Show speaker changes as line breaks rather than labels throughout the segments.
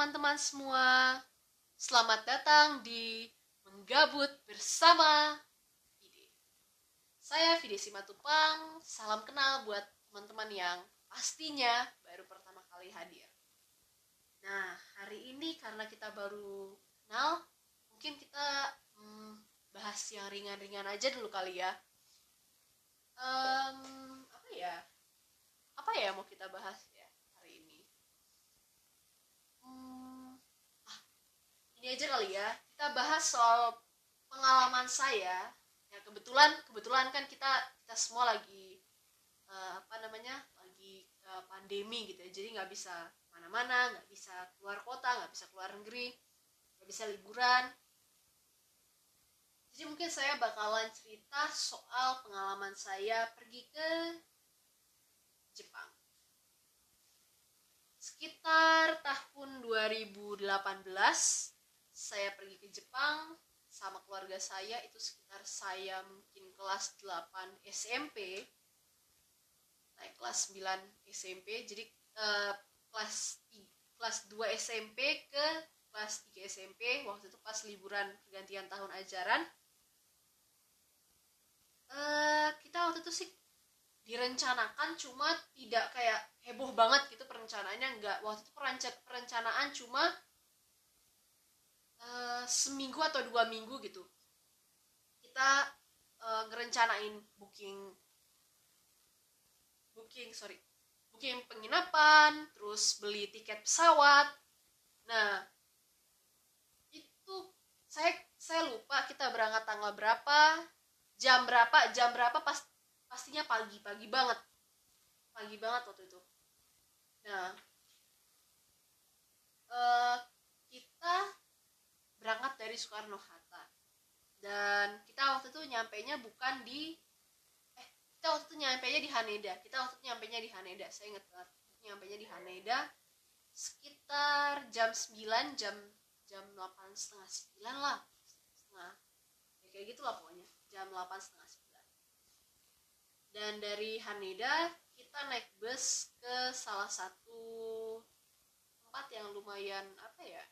teman-teman semua. Selamat datang di Menggabut Bersama Vide. Saya Vide Simatupang. Salam kenal buat teman-teman yang pastinya baru pertama kali hadir. Nah, hari ini karena kita baru kenal, mungkin kita hmm, bahas yang ringan-ringan aja dulu kali ya. Um, apa ya? Apa ya mau kita bahas ini aja kali ya. Kita bahas soal pengalaman saya. Ya kebetulan kebetulan kan kita kita semua lagi uh, apa namanya lagi uh, pandemi gitu ya. Jadi nggak bisa mana-mana, nggak bisa keluar kota, nggak bisa keluar negeri, nggak bisa liburan. Jadi mungkin saya bakalan cerita soal pengalaman saya pergi ke Jepang. Sekitar tahun 2018 saya pergi ke Jepang sama keluarga saya itu sekitar saya mungkin kelas 8 SMP naik kelas 9 SMP jadi eh, kelas kelas 2 SMP ke kelas 3 SMP waktu itu pas liburan pergantian tahun ajaran. Eh, kita waktu itu sih direncanakan cuma tidak kayak heboh banget gitu perencanaannya enggak waktu itu perencanaan cuma uh, seminggu atau dua minggu gitu. Kita uh, ngerencanain booking booking sorry booking penginapan terus beli tiket pesawat. Nah itu saya saya lupa kita berangkat tanggal berapa jam berapa jam berapa pas pastinya pagi pagi banget. Pagi banget waktu itu. Nah uh, kita berangkat dari Soekarno Hatta. Dan kita waktu itu nyampe nya bukan di eh kita waktu itu nyampe nya di Haneda. Kita waktu itu nyampe nya di Haneda saya inget banget. Nyampe nya di Haneda sekitar jam 9 jam jam delapan setengah sembilan lah. Setengah ya kayak gitulah pokoknya. Jam delapan setengah dan dari Haneda kita naik bus ke salah satu tempat yang lumayan apa ya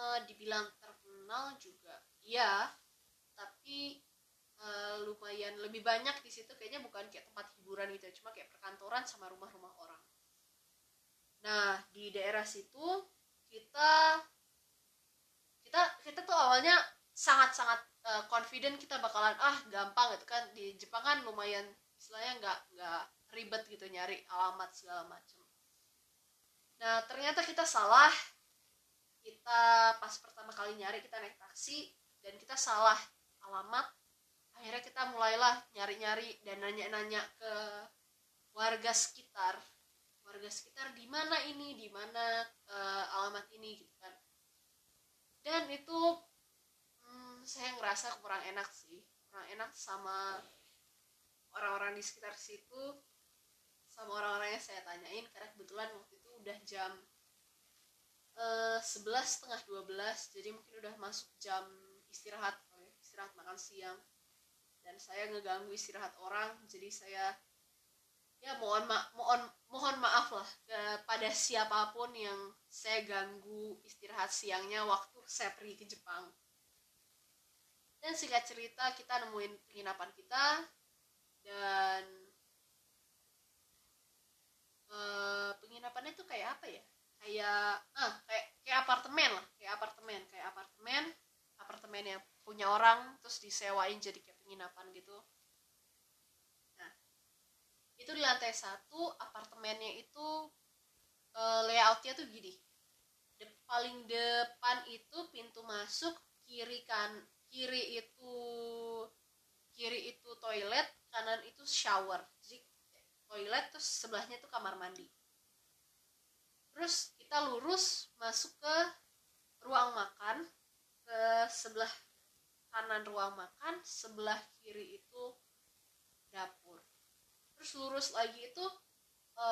e, dibilang terkenal juga iya. Tapi e, lumayan lebih banyak di situ kayaknya bukan kayak tempat hiburan gitu ya, cuma kayak perkantoran sama rumah-rumah orang. Nah di daerah situ kita kita kita tuh awalnya sangat-sangat uh, confident kita bakalan ah gampang gitu kan. Di Jepang kan lumayan istilahnya nggak nggak ribet gitu nyari alamat segala macam nah ternyata kita salah kita pas pertama kali nyari kita naik taksi dan kita salah alamat. Akhirnya kita mulailah nyari-nyari dan nanya-nanya ke warga sekitar. Warga sekitar di mana ini? Di mana uh, alamat ini? Gitu kan. Dan itu saya ngerasa kurang enak sih. Kurang enak sama orang-orang di sekitar situ sama orang-orang yang saya tanyain karena kebetulan waktu itu udah jam sebelas setengah dua belas jadi mungkin udah masuk jam istirahat istirahat makan siang. Dan saya ngeganggu istirahat orang jadi saya ya mohon ma mohon mohon maaf lah kepada siapa pun yang saya ganggu istirahat siangnya waktu saya pergi ke Jepang. Dan singkat cerita kita nemuin penginapan kita dan uh, penginapannya itu kayak apa ya kayak ah kayak kayak apartemen lah kayak apartemen kayak apartemen apartemen yang punya orang terus disewain jadi kayak penginapan gitu. Nah itu di lantai satu apartemennya itu uh, layoutnya tuh gini. De paling depan itu pintu masuk kiri kan kiri itu kiri itu toilet kanan itu shower. Jadi toilet terus sebelahnya itu kamar mandi terus kita lurus masuk ke ruang makan ke sebelah kanan ruang makan sebelah kiri itu dapur. Terus lurus lagi itu e,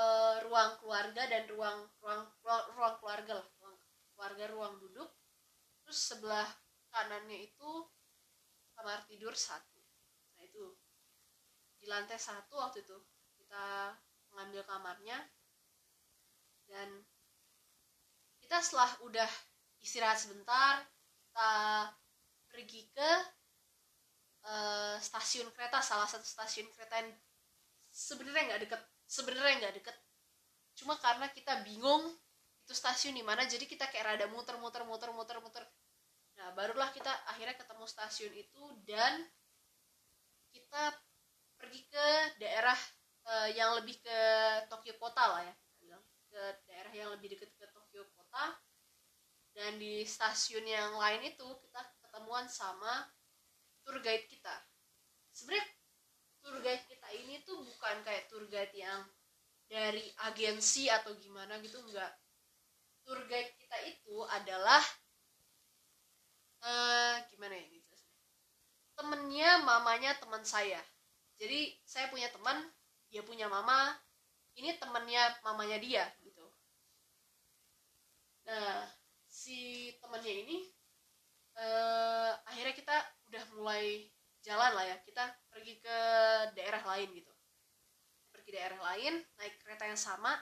ruang keluarga dan ruang ruang ruang, ruang keluarga lah ruang keluarga ruang duduk. Terus sebelah kanannya itu kamar tidur satu. Nah itu di lantai satu waktu itu kita mengambil kamarnya. Dan kita setelah udah istirahat sebentar kita pergi ke uh, stasiun kereta salah satu stasiun kereta yang sebenarnya nggak deket sebenarnya nggak deket. Cuma karena kita bingung itu stasiun di mana jadi kita kayak rada muter muter muter nah barulah kita akhirnya ketemu stasiun itu dan kita pergi ke daerah uh, yang lebih ke Tokyo kota lah ya ke daerah yang lebih kota dan di stasiun yang lain itu kita ketemuan sama tour guide kita. Sebenarnya tour guide kita ini tuh bukan kayak tour guide yang dari agensi atau gimana gitu enggak. Tour guide kita itu adalah uh, gimana ya gitu temennya mamanya teman saya. Jadi saya punya teman dia punya mama ini temennya mamanya dia gitu. Nah si temennya ini uh, akhirnya kita udah mulai jalan lah ya. Kita pergi ke daerah lain gitu. Pergi daerah lain naik kereta yang sama.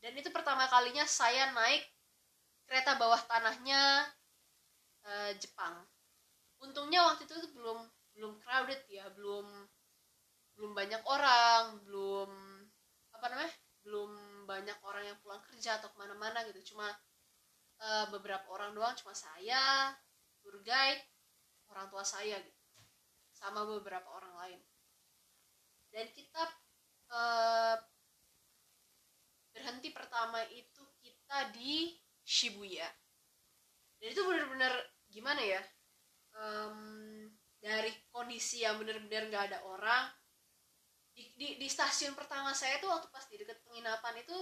Dan itu pertama kalinya saya naik kereta bawah tanahnya uh, Jepang. Untungnya waktu itu tuh belum belum crowded ya belum belum banyak orang belum apa namanya belum banyak orang yang pulang kerja atau ke mana-mana gitu. Cuma uh, beberapa orang doang cuma saya tour guide orang tua saya gitu sama beberapa orang lain. Dan kita uh, berhenti pertama itu kita di Shibuya. Dan itu benar-benar gimana ya? Um, dari kondisi yang benar-benar nggak ada orang di, di, di stasiun pertama saya tuh waktu pas di dekat penginapan itu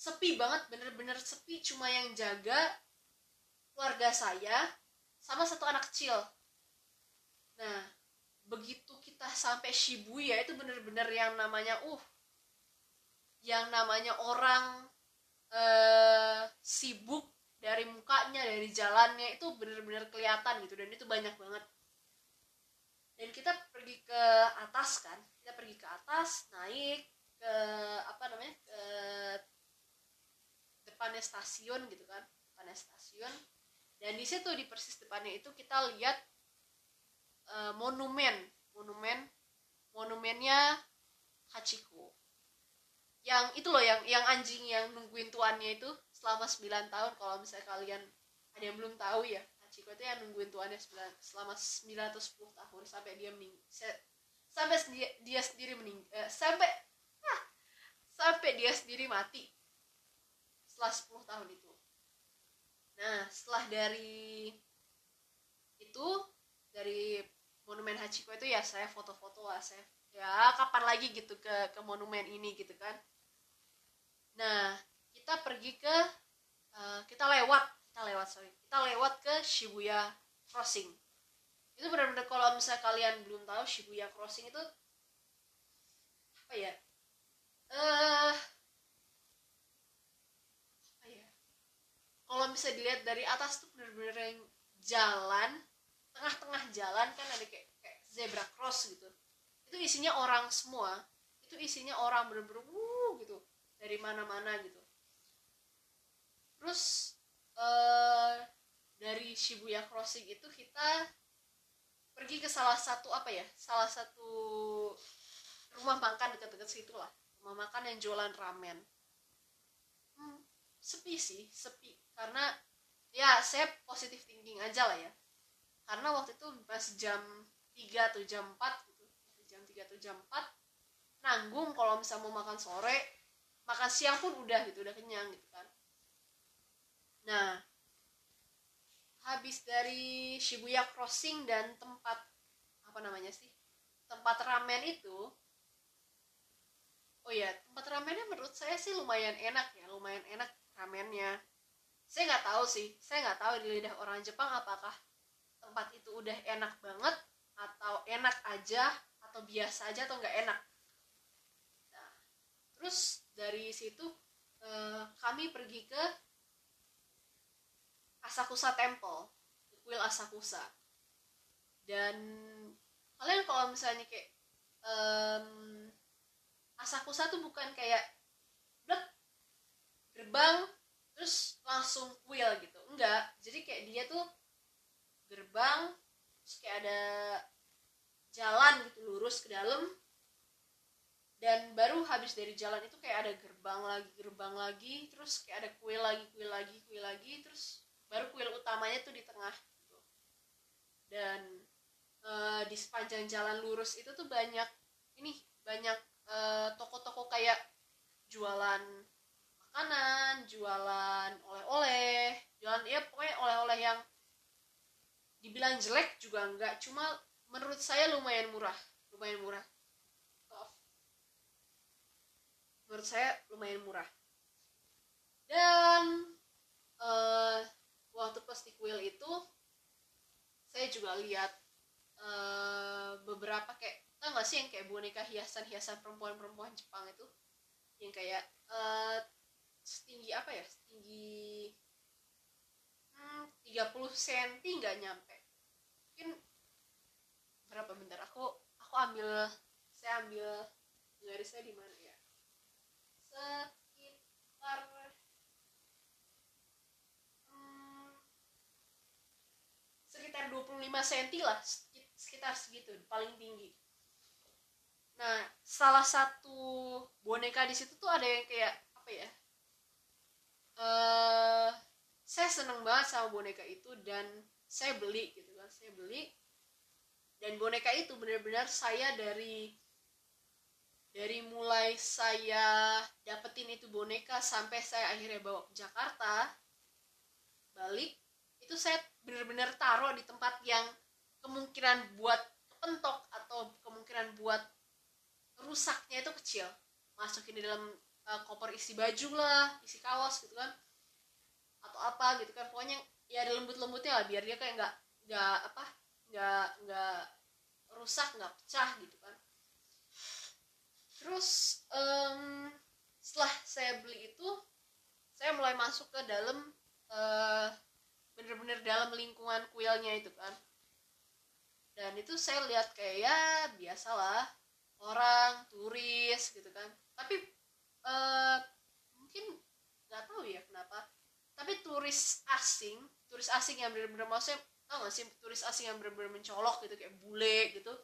sepi banget bener-bener sepi. Cuma yang jaga keluarga saya sama satu anak kecil. Nah begitu kita sampai Shibuya itu bener-bener yang namanya uh yang namanya orang uh, sibuk dari mukanya dari jalannya itu bener-bener kelihatan gitu. Dan itu banyak banget. Dan kita pergi ke atas kan kita pergi ke atas naik ke apa namanya ke depannya stasiun gitu kan depannya stasiun. Dan di situ di persis depannya itu kita lihat uh, monumen monumen monumennya Hachiko. Yang itu loh yang yang anjing yang nungguin tuannya itu selama 9 tahun. Kalau misalnya kalian ada yang belum tahu ya Hachiko itu yang nungguin tuannya selama 9 atau 10 tahun sampai dia mening sampai dia, dia sendiri mening eh, sampai sampai dia sendiri mati setelah 10 tahun itu. Nah setelah dari itu dari monumen Hachiko itu ya saya foto-foto lah saya ya kapan lagi gitu ke ke monumen ini gitu kan. Nah kita pergi ke uh, kita lewat kita lewat sorry kita lewat ke Shibuya Crossing. Itu benar-benar kalau misalnya kalian belum tahu Shibuya Crossing itu apa ya eh uh, apa ya kalau bisa dilihat dari atas tuh benar-benar yang jalan tengah-tengah jalan kan ada kayak, kayak zebra cross gitu. Itu isinya orang semua. Itu isinya orang bener-bener wuh gitu. Dari mana-mana gitu. Terus uh, dari Shibuya Crossing itu kita pergi ke salah satu apa ya salah satu rumah makan dekat-dekat situ lah. Rumah makan yang jualan ramen sepi sih sepi. Karena ya saya positif thinking aja lah ya. Karena waktu itu pas jam 3 atau jam 4 gitu jam 3 atau jam 4 nanggung kalau misalnya mau makan sore makan siang pun udah gitu udah kenyang gitu kan. Nah, habis dari Shibuya Crossing dan tempat apa namanya sih? Tempat ramen itu Oh ya, tempat ramennya menurut saya sih lumayan enak ya, lumayan enak ramennya. Saya nggak tahu sih, saya nggak tahu di lidah orang Jepang apakah tempat itu udah enak banget atau enak aja atau biasa aja atau nggak enak. Nah, terus dari situ eh, kami pergi ke Asakusa Temple kuil Asakusa dan kalian kalau misalnya kayak um, Asakusa tuh bukan kayak blek gerbang terus langsung kuil gitu enggak jadi kayak dia tuh gerbang terus kayak ada jalan gitu lurus ke dalam dan baru habis dari jalan itu kayak ada gerbang lagi gerbang lagi terus kayak ada kuil lagi kuil lagi kuil lagi terus baru kuil utamanya tuh di tengah gitu. dan uh, di sepanjang jalan lurus itu tuh banyak ini banyak eh, toko-toko uh, kayak jualan makanan jualan oleh-oleh jualan ya pokoknya oleh-oleh yang dibilang jelek juga enggak. Cuma menurut saya lumayan murah lumayan murah. Menurut saya lumayan murah. Dan uh, waktu pas di kuil itu saya juga lihat uh, beberapa kayak tau gak sih yang kayak boneka hiasan-hiasan perempuan-perempuan Jepang itu? Yang kayak uh, setinggi apa ya? Setinggi hmm, 30 cm nggak nyampe. Mungkin berapa bentar? Aku aku ambil saya ambil garisnya di mana ya? Sekitar hmm, sekitar 25 cm lah sekitar segitu paling tinggi. Nah salah satu boneka di situ tuh ada yang kayak apa ya uh, saya seneng banget sama boneka itu dan saya beli gitu kan saya beli. Dan boneka itu benar-benar saya dari dari mulai saya dapetin itu boneka sampai saya akhirnya bawa ke Jakarta balik itu saya benar-benar taruh di tempat yang kemungkinan buat kepentok atau kemungkinan buat rusaknya itu kecil. Masukin di dalam uh, koper isi baju lah isi kaos gitu kan. Atau apa gitu kan pokoknya ya ada lembut-lembutnya lah biar dia kayak nggak nggak apa nggak nggak rusak nggak pecah gitu kan. Terus um, setelah saya beli itu saya mulai masuk ke dalam uh, bener-bener dalam lingkungan kuilnya itu kan. Dan itu saya lihat kayak ya biasalah orang turis gitu kan. Tapi uh, mungkin nggak tahu ya kenapa. Tapi turis asing turis asing yang benar-benar maksudnya tau gak sih turis asing yang benar-benar mencolok gitu kayak bule gitu.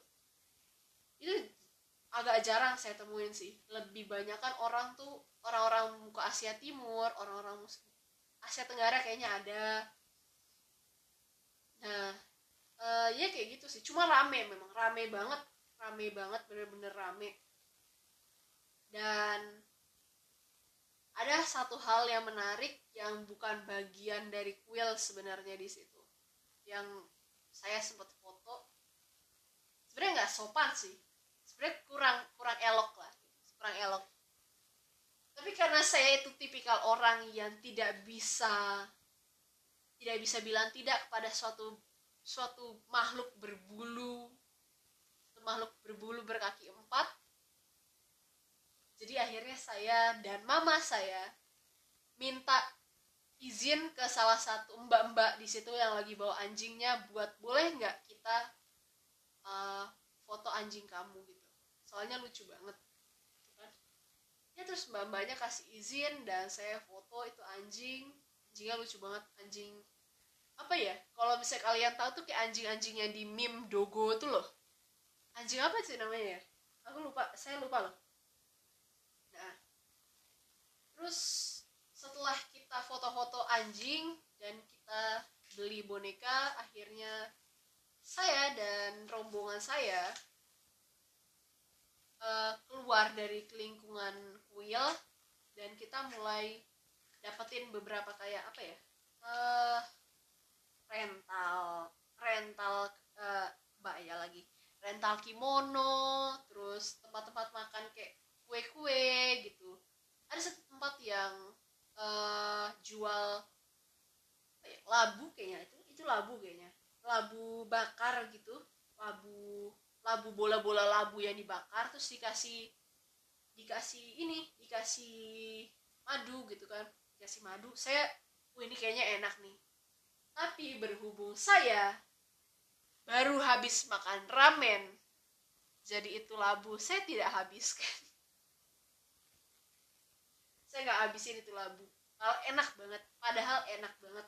Itu agak jarang saya temuin sih. Lebih banyak kan orang tuh orang-orang muka Asia Timur orang-orang Asia Tenggara kayaknya ada. Nah uh, ya kayak gitu sih. Cuma rame memang rame banget rame banget bener-bener rame. Dan ada satu hal yang menarik yang bukan bagian dari kuil sebenarnya di situ. Yang saya sempat foto sebenarnya nggak sopan sih. Sebenarnya kurang kurang elok lah. Kurang elok. Tapi karena saya itu tipikal orang yang tidak bisa tidak bisa bilang tidak kepada suatu suatu makhluk berbulu makhluk berbulu berkaki jadi akhirnya saya dan mama saya minta izin ke salah satu mbak-mbak di situ yang lagi bawa anjingnya buat boleh nggak kita uh, foto anjing kamu gitu. Soalnya lucu banget. Gitu kan. Ya terus mbak-mbaknya kasih izin dan saya foto itu anjing. Anjingnya lucu banget anjing. Apa ya? Kalau misalnya kalian tahu tuh kayak anjing-anjing yang di meme dogo tuh loh. Anjing apa sih namanya ya? Aku lupa saya lupa loh terus setelah kita foto-foto anjing dan kita beli boneka akhirnya saya dan rombongan saya uh, keluar dari lingkungan kuil dan kita mulai dapetin beberapa kayak apa ya? Uh, rental rental uh, mbak ya lagi. Rental kimono terus tempat-tempat makan kayak kue-kue gitu ada satu tempat yang uh, jual ya, labu kayaknya itu itu labu kayaknya. Labu bakar gitu labu labu bola-bola labu yang dibakar terus dikasih dikasih ini dikasih madu gitu kan dikasih madu. Saya wah ini kayaknya enak nih. Tapi berhubung saya baru habis makan ramen jadi itu labu saya tidak habiskan saya nggak habisin itu labu. Padahal enak banget. Padahal enak banget.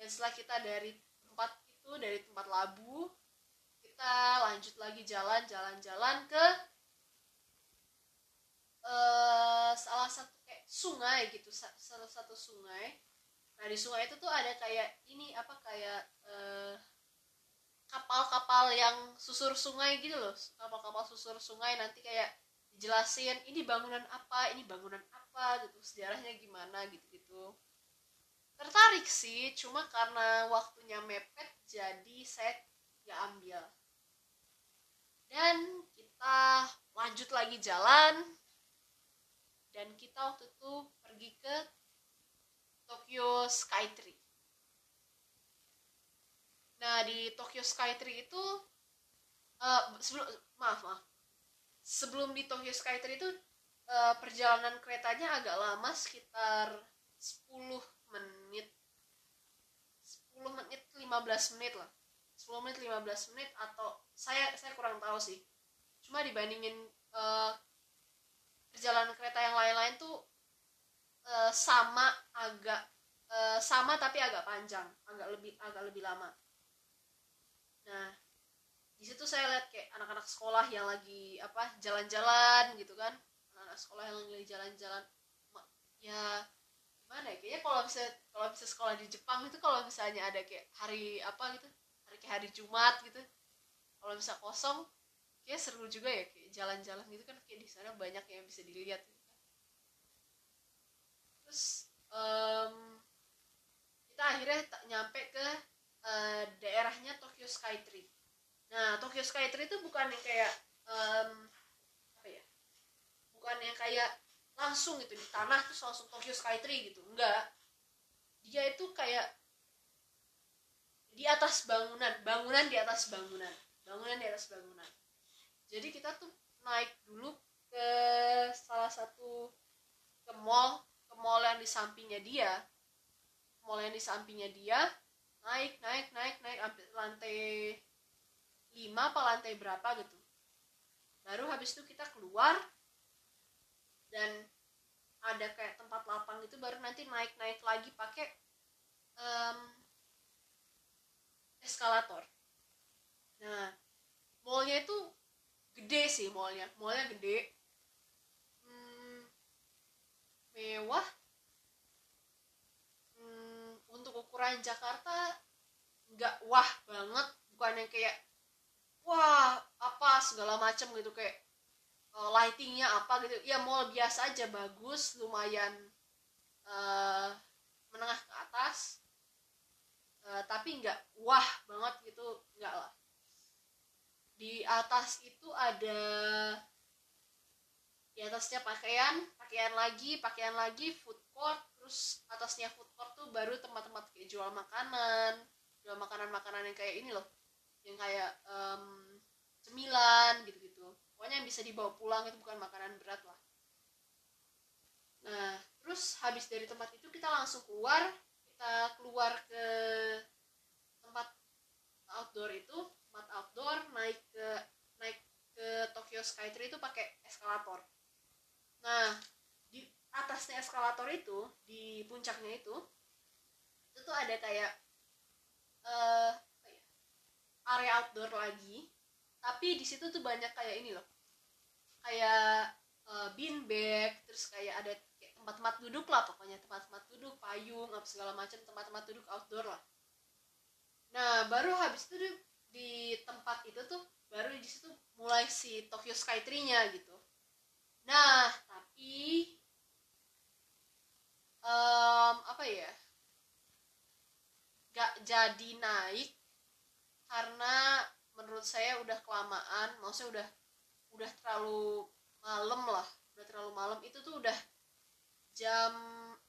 Dan setelah kita dari tempat itu dari tempat labu kita lanjut lagi jalan jalan jalan ke uh, salah satu kayak sungai gitu salah satu sungai. Nah di sungai itu tuh ada kayak ini apa kayak uh, kapal-kapal yang susur sungai gitu loh. Kapal-kapal susur sungai nanti kayak dijelasin ini bangunan apa? Ini bangunan apa? Gitu sejarahnya gimana? Gitu gitu tertarik sih cuma karena waktunya mepet jadi saya nggak ambil. Dan kita lanjut lagi jalan dan kita waktu itu pergi ke Tokyo Skytree nah di Tokyo Skytree itu uh, sebelum maaf maaf sebelum di Tokyo Skytree itu uh, perjalanan keretanya agak lama sekitar 10 menit. 10 menit 15 menit lah. 10 menit 15 menit atau saya saya kurang tahu sih. Cuma dibandingin uh, perjalanan kereta yang lain-lain tuh uh, sama agak uh, sama tapi agak panjang agak lebih agak lebih lama. Nah di situ saya lihat kayak anak-anak sekolah yang lagi apa jalan-jalan gitu kan. Anak-anak sekolah yang lagi jalan-jalan. Ya gimana ya kayaknya kalau bisa kalau bisa sekolah di Jepang itu kalau misalnya ada kayak hari apa gitu hari kayak hari Jumat gitu kalau bisa kosong kayak seru juga ya kayak jalan-jalan gitu kan kayak di sana banyak yang bisa dilihat gitu kan. Terus um, kita akhirnya nyampe ke uh, daerahnya Tokyo Skytree. Nah, Tokyo Skytree itu bukan yang kayak um, apa ya? Bukan yang kayak langsung gitu di tanah terus langsung Tokyo Skytree gitu. Enggak. Dia itu kayak di atas bangunan, bangunan di atas bangunan, bangunan di atas bangunan. Jadi kita tuh naik dulu ke salah satu ke mall, ke mall yang di sampingnya dia. Mall yang di sampingnya dia, naik naik naik naik sampai lantai lima apa lantai berapa gitu. Baru habis itu kita keluar dan ada kayak tempat lapang itu baru nanti naik naik lagi pakai um, eskalator. Nah mallnya itu gede sih mallnya mallnya gede. Hmm, mewah. Untuk ukuran Jakarta nggak wah banget bukan yang kayak wah apa segala macam gitu kayak uh, lightingnya apa gitu. Ya mall biasa aja bagus lumayan uh, menengah ke atas. Uh, tapi nggak wah banget gitu nggak lah. Di atas itu ada di atasnya pakaian pakaian lagi pakaian lagi food court terus atasnya food court tuh baru tempat-tempat kayak jual makanan jual makanan-makanan yang kayak ini loh yang kayak um, cemilan gitu-gitu. Pokoknya yang bisa dibawa pulang itu bukan makanan berat lah. Nah terus habis dari tempat itu kita langsung keluar kita keluar ke tempat outdoor itu tempat outdoor naik ke naik ke Tokyo Skytree itu pakai eskalator. Nah atasnya eskalator itu di puncaknya itu itu tuh ada kayak uh, area outdoor lagi. Tapi di situ tuh banyak kayak ini loh. Kayak uh, bean bag terus kayak ada tempat-tempat duduk lah pokoknya. Tempat-tempat duduk payung apa segala macam tempat-tempat duduk outdoor lah. Nah baru habis itu di tempat itu tuh baru di situ mulai si Tokyo Skytree-nya gitu. Nah tapi um, apa ya? Gak jadi naik karena menurut saya udah kelamaan maksudnya udah udah terlalu malam lah udah terlalu malam. Itu tuh udah jam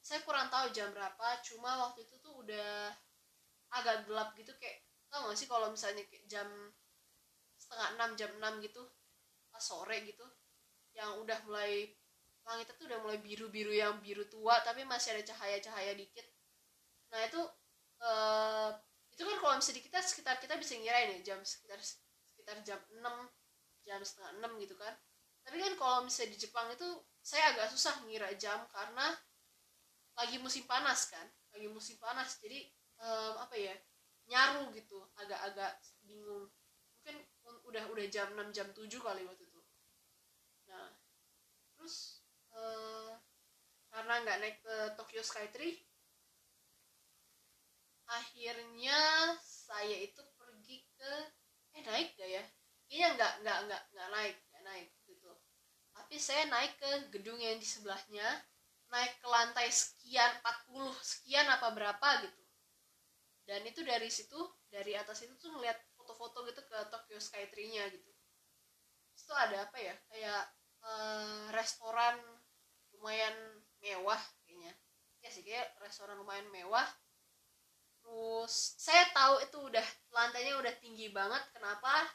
saya kurang tahu jam berapa cuma waktu itu tuh udah agak gelap gitu kayak tau gak sih kalau misalnya kayak jam setengah enam jam enam gitu pas sore gitu yang udah mulai langit itu udah mulai biru-biru yang biru tua tapi masih ada cahaya-cahaya dikit. Nah itu kalau misalnya kita sekitar kita bisa ngira ini jam sekitar sekitar jam 6 jam setengah enam gitu kan. Tapi kan kalau misalnya di Jepang itu saya agak susah ngira jam karena lagi musim panas kan lagi musim panas. Jadi um, apa ya nyaru gitu agak-agak bingung. Mungkin udah udah jam 6 jam 7 kali waktu itu. Nah terus uh, karena nggak naik ke Tokyo Skytree akhirnya saya itu pergi ke eh naik gak ya? Kayaknya nggak nggak nggak nggak naik nggak naik gitu. Tapi saya naik ke gedung yang di sebelahnya naik ke lantai sekian 40 sekian apa berapa gitu. Dan itu dari situ dari atas itu tuh ngeliat foto-foto gitu ke Tokyo Skytree-nya gitu. Itu ada apa ya? Kayak uh, restoran lumayan mewah kayaknya. Ya sih kayak restoran lumayan mewah terus saya tahu itu udah lantainya udah tinggi banget. Kenapa?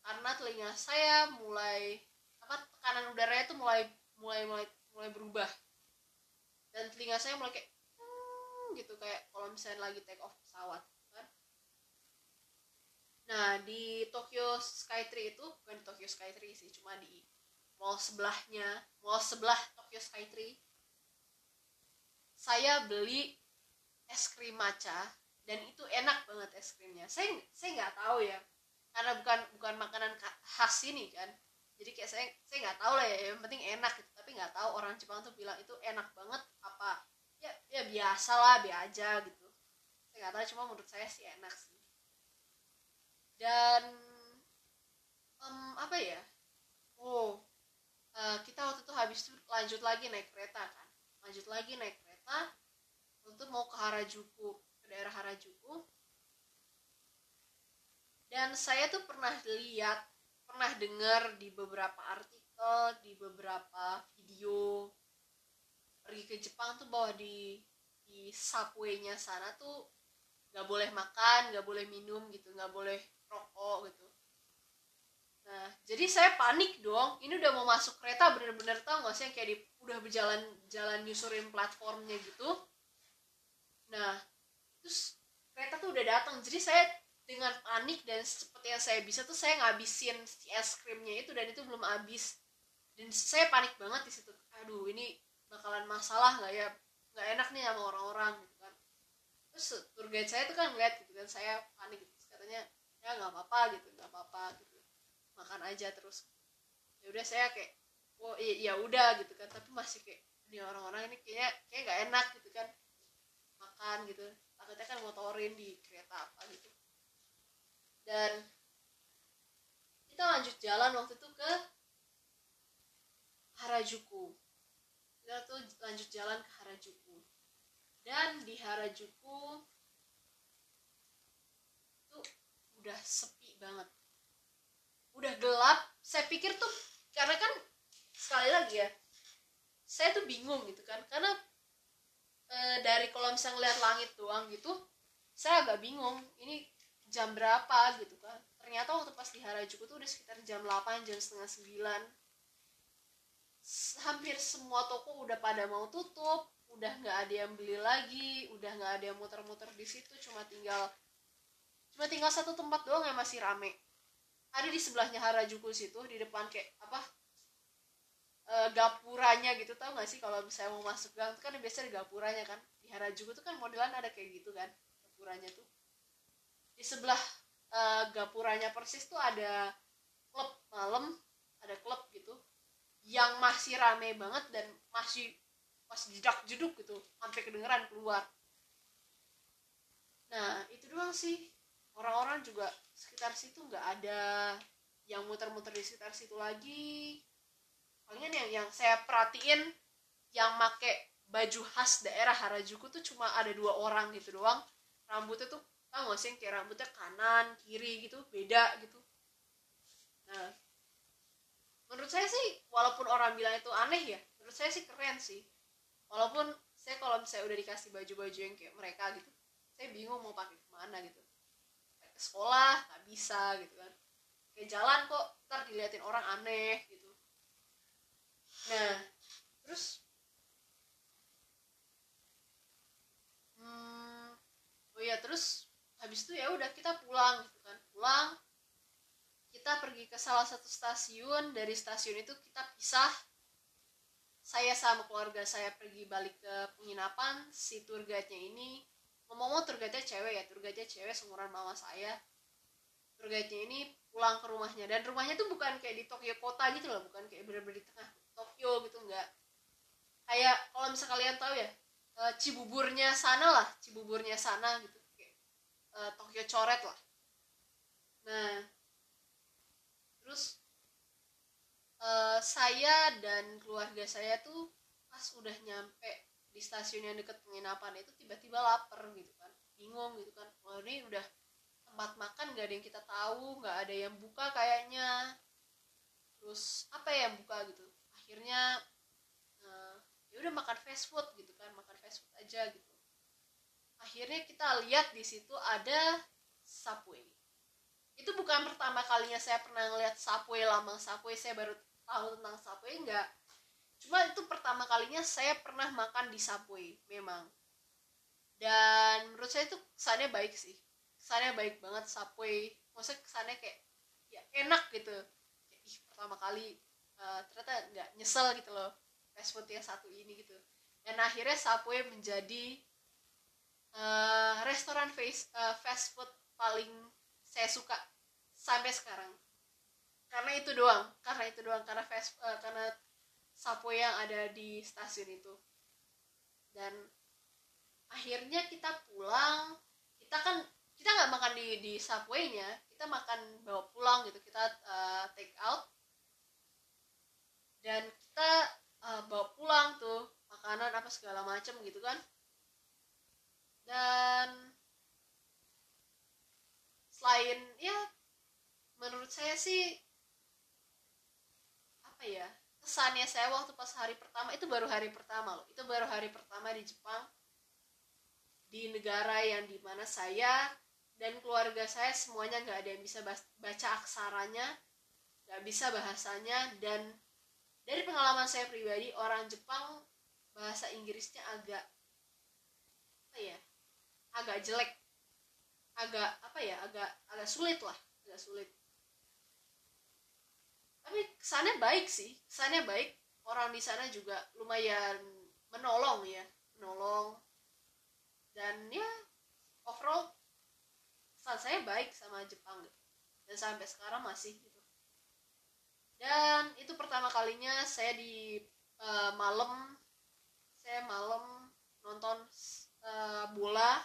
Karena telinga saya mulai apa tekanan udaranya tuh mulai mulai mulai mulai berubah. Dan telinga saya mulai kayak hmm, gitu kayak kalau misalnya lagi take off pesawat kan. Nah di Tokyo Skytree itu bukan di Tokyo Skytree sih cuma di mall sebelahnya mall sebelah Tokyo Skytree saya beli es krim matcha dan itu enak banget es krimnya. Saya saya nggak tahu ya. Karena bukan bukan makanan khas ini kan. Jadi kayak saya saya nggak tahu lah ya. Yang penting enak gitu. Tapi nggak tahu orang Jepang tuh bilang itu enak banget apa. Ya ya biasa lah biasa aja gitu. Saya nggak tahu cuma menurut saya sih enak sih. Dan um, apa ya? Oh uh, kita waktu itu habis itu lanjut lagi naik kereta kan. Lanjut lagi naik kereta untuk mau ke Harajuku daerah Harajuku. Dan saya tuh pernah lihat pernah dengar di beberapa artikel di beberapa video pergi ke Jepang tuh bahwa di di subway-nya sana tuh nggak boleh makan nggak boleh minum gitu nggak boleh rokok gitu. Nah jadi saya panik dong. Ini udah mau masuk kereta bener-bener tau gak sih yang kayak di, udah berjalan jalan nyusurin platformnya gitu? Nah terus kereta tuh udah datang. Jadi saya dengan panik dan seperti yang saya bisa tuh saya ngabisin si es krimnya itu dan itu belum habis. Dan saya panik banget di situ. Aduh ini bakalan masalah nggak ya? Nggak enak nih sama orang-orang gitu kan. Terus tour guide saya tuh kan ngeliat gitu kan saya panik gitu. Terus katanya ya nggak apa-apa gitu nggak apa-apa gitu. Makan aja terus. Ya udah saya kayak oh iya ya udah gitu kan. Tapi masih kayak ini orang-orang ini kayaknya kayak nggak enak gitu kan. Makan gitu takutnya kan motorin di kereta apa gitu. Dan kita lanjut jalan waktu itu ke Harajuku. Kita tuh lanjut jalan ke Harajuku. Dan di Harajuku tuh udah sepi banget. Udah gelap. Saya pikir tuh karena kan sekali lagi ya saya tuh bingung gitu kan. Karena e, dari kalau misalnya ngeliat langit doang gitu saya agak bingung ini jam berapa gitu kan. Ternyata waktu pas di Harajuku tuh udah sekitar jam 8 jam setengah 9 hampir semua toko udah pada mau tutup udah nggak ada yang beli lagi udah nggak ada yang muter-muter di situ cuma tinggal cuma tinggal satu tempat doang yang masih rame. Ada di sebelahnya Harajuku situ di depan kayak apa e, gapuranya gitu tau gak sih? Kalau misalnya mau masuk gang kan biasanya di gapuranya kan. Di Harajuku tuh kan modelan ada kayak gitu kan gapuranya tuh. Di sebelah e, gapuranya persis tuh ada klub malam ada klub gitu yang masih rame banget dan masih masih jedak jeduk gitu sampai kedengeran keluar. Nah itu doang sih. Orang-orang juga sekitar situ nggak ada yang muter-muter di sekitar situ lagi palingan yang yang saya perhatiin yang make baju khas daerah Harajuku tuh cuma ada dua orang gitu doang. Rambutnya tuh tau gak sih kayak rambutnya kanan kiri gitu beda gitu. Nah menurut saya sih walaupun orang bilang itu aneh ya menurut saya sih keren sih. Walaupun saya kalau misalnya udah dikasih baju-baju yang kayak mereka gitu saya bingung mau pakai ke mana gitu. Sekolah nggak bisa gitu kan. Kayak jalan kok ntar diliatin orang aneh gitu nah terus hmm, oh iya terus habis itu ya udah kita pulang gitu kan. Pulang kita pergi ke salah satu stasiun. Dari stasiun itu kita pisah. Saya sama keluarga saya pergi balik ke penginapan. Si tour guide-nya ini ngomong-ngomong tour guide-nya cewek ya tour guide-nya cewek seumuran mama saya. Tour guide-nya ini pulang ke rumahnya. Dan rumahnya tuh bukan kayak di Tokyo kota gitu loh bukan kayak bener-bener di tengah kayak kalau misal kalian tahu ya uh, Cibuburnya sana lah Cibuburnya sana gitu. Uh, Tokyo coret lah. Nah terus uh, saya dan keluarga saya tuh pas udah nyampe di stasiun yang deket penginapan itu tiba-tiba lapar gitu kan. Bingung gitu kan. Oh ini udah tempat makan gak ada yang kita tahu nggak ada yang buka kayaknya. Terus apa ya yang buka gitu? Akhirnya ya udah makan fast food gitu kan makan fast food aja gitu. Akhirnya kita lihat di situ ada subway. Itu bukan pertama kalinya saya pernah ngeliat subway lambang subway. Saya baru tahu tentang subway enggak. Cuma itu pertama kalinya saya pernah makan di subway memang. Dan menurut saya itu kesannya baik sih. Kesannya baik banget subway. Maksudnya kesannya kayak ya enak gitu. Kayak, ih pertama kali uh, ternyata nggak nyesel gitu loh fast food yang satu ini gitu. Dan akhirnya subway menjadi uh, restoran face, uh, fast food paling saya suka sampai sekarang. Karena itu doang karena itu doang karena fast uh, karena subway yang ada di stasiun itu. Dan akhirnya kita pulang kita kan kita nggak makan di di subwaynya kita makan bawa pulang gitu kita uh, take out. Dan kita uh, bawa pulang tuh makanan apa segala macam gitu kan. Dan selain ya menurut saya sih apa ya kesannya saya waktu pas hari pertama itu baru hari pertama loh itu baru hari pertama di Jepang. Di negara yang di mana saya dan keluarga saya semuanya nggak ada yang bisa baca aksaranya nggak bisa bahasanya dan dari pengalaman saya pribadi orang Jepang bahasa Inggrisnya agak apa ya agak jelek. Agak apa ya agak agak sulit lah agak sulit. Tapi kesannya baik sih kesannya baik. Orang di sana juga lumayan menolong ya menolong. Dan ya overall kesan saya baik sama Jepang. Dan sampai sekarang masih dan itu pertama kalinya saya di uh, malam saya malam nonton uh, bola.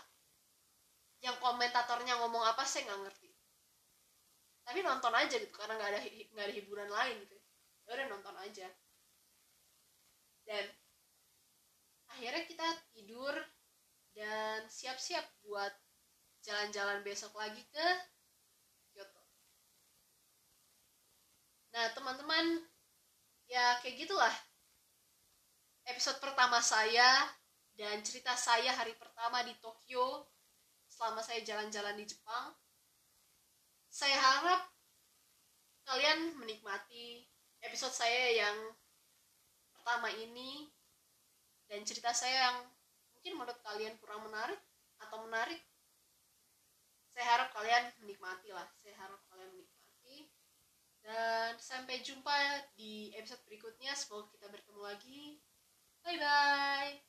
Yang komentatornya ngomong apa saya nggak ngerti. Tapi nonton aja gitu karena nggak ada nggak ada hiburan lain gitu. Ya udah nonton aja. Dan akhirnya kita tidur dan siap-siap buat jalan-jalan besok lagi ke nah teman-teman ya kayak gitulah. Episode pertama saya dan cerita saya hari pertama di Tokyo selama saya jalan-jalan di Jepang. Saya harap kalian menikmati episode saya yang pertama ini dan cerita saya yang mungkin menurut kalian kurang menarik atau menarik. Saya harap kalian menikmati lah saya harap dan sampai jumpa di episode berikutnya. Semoga kita bertemu lagi. Bye bye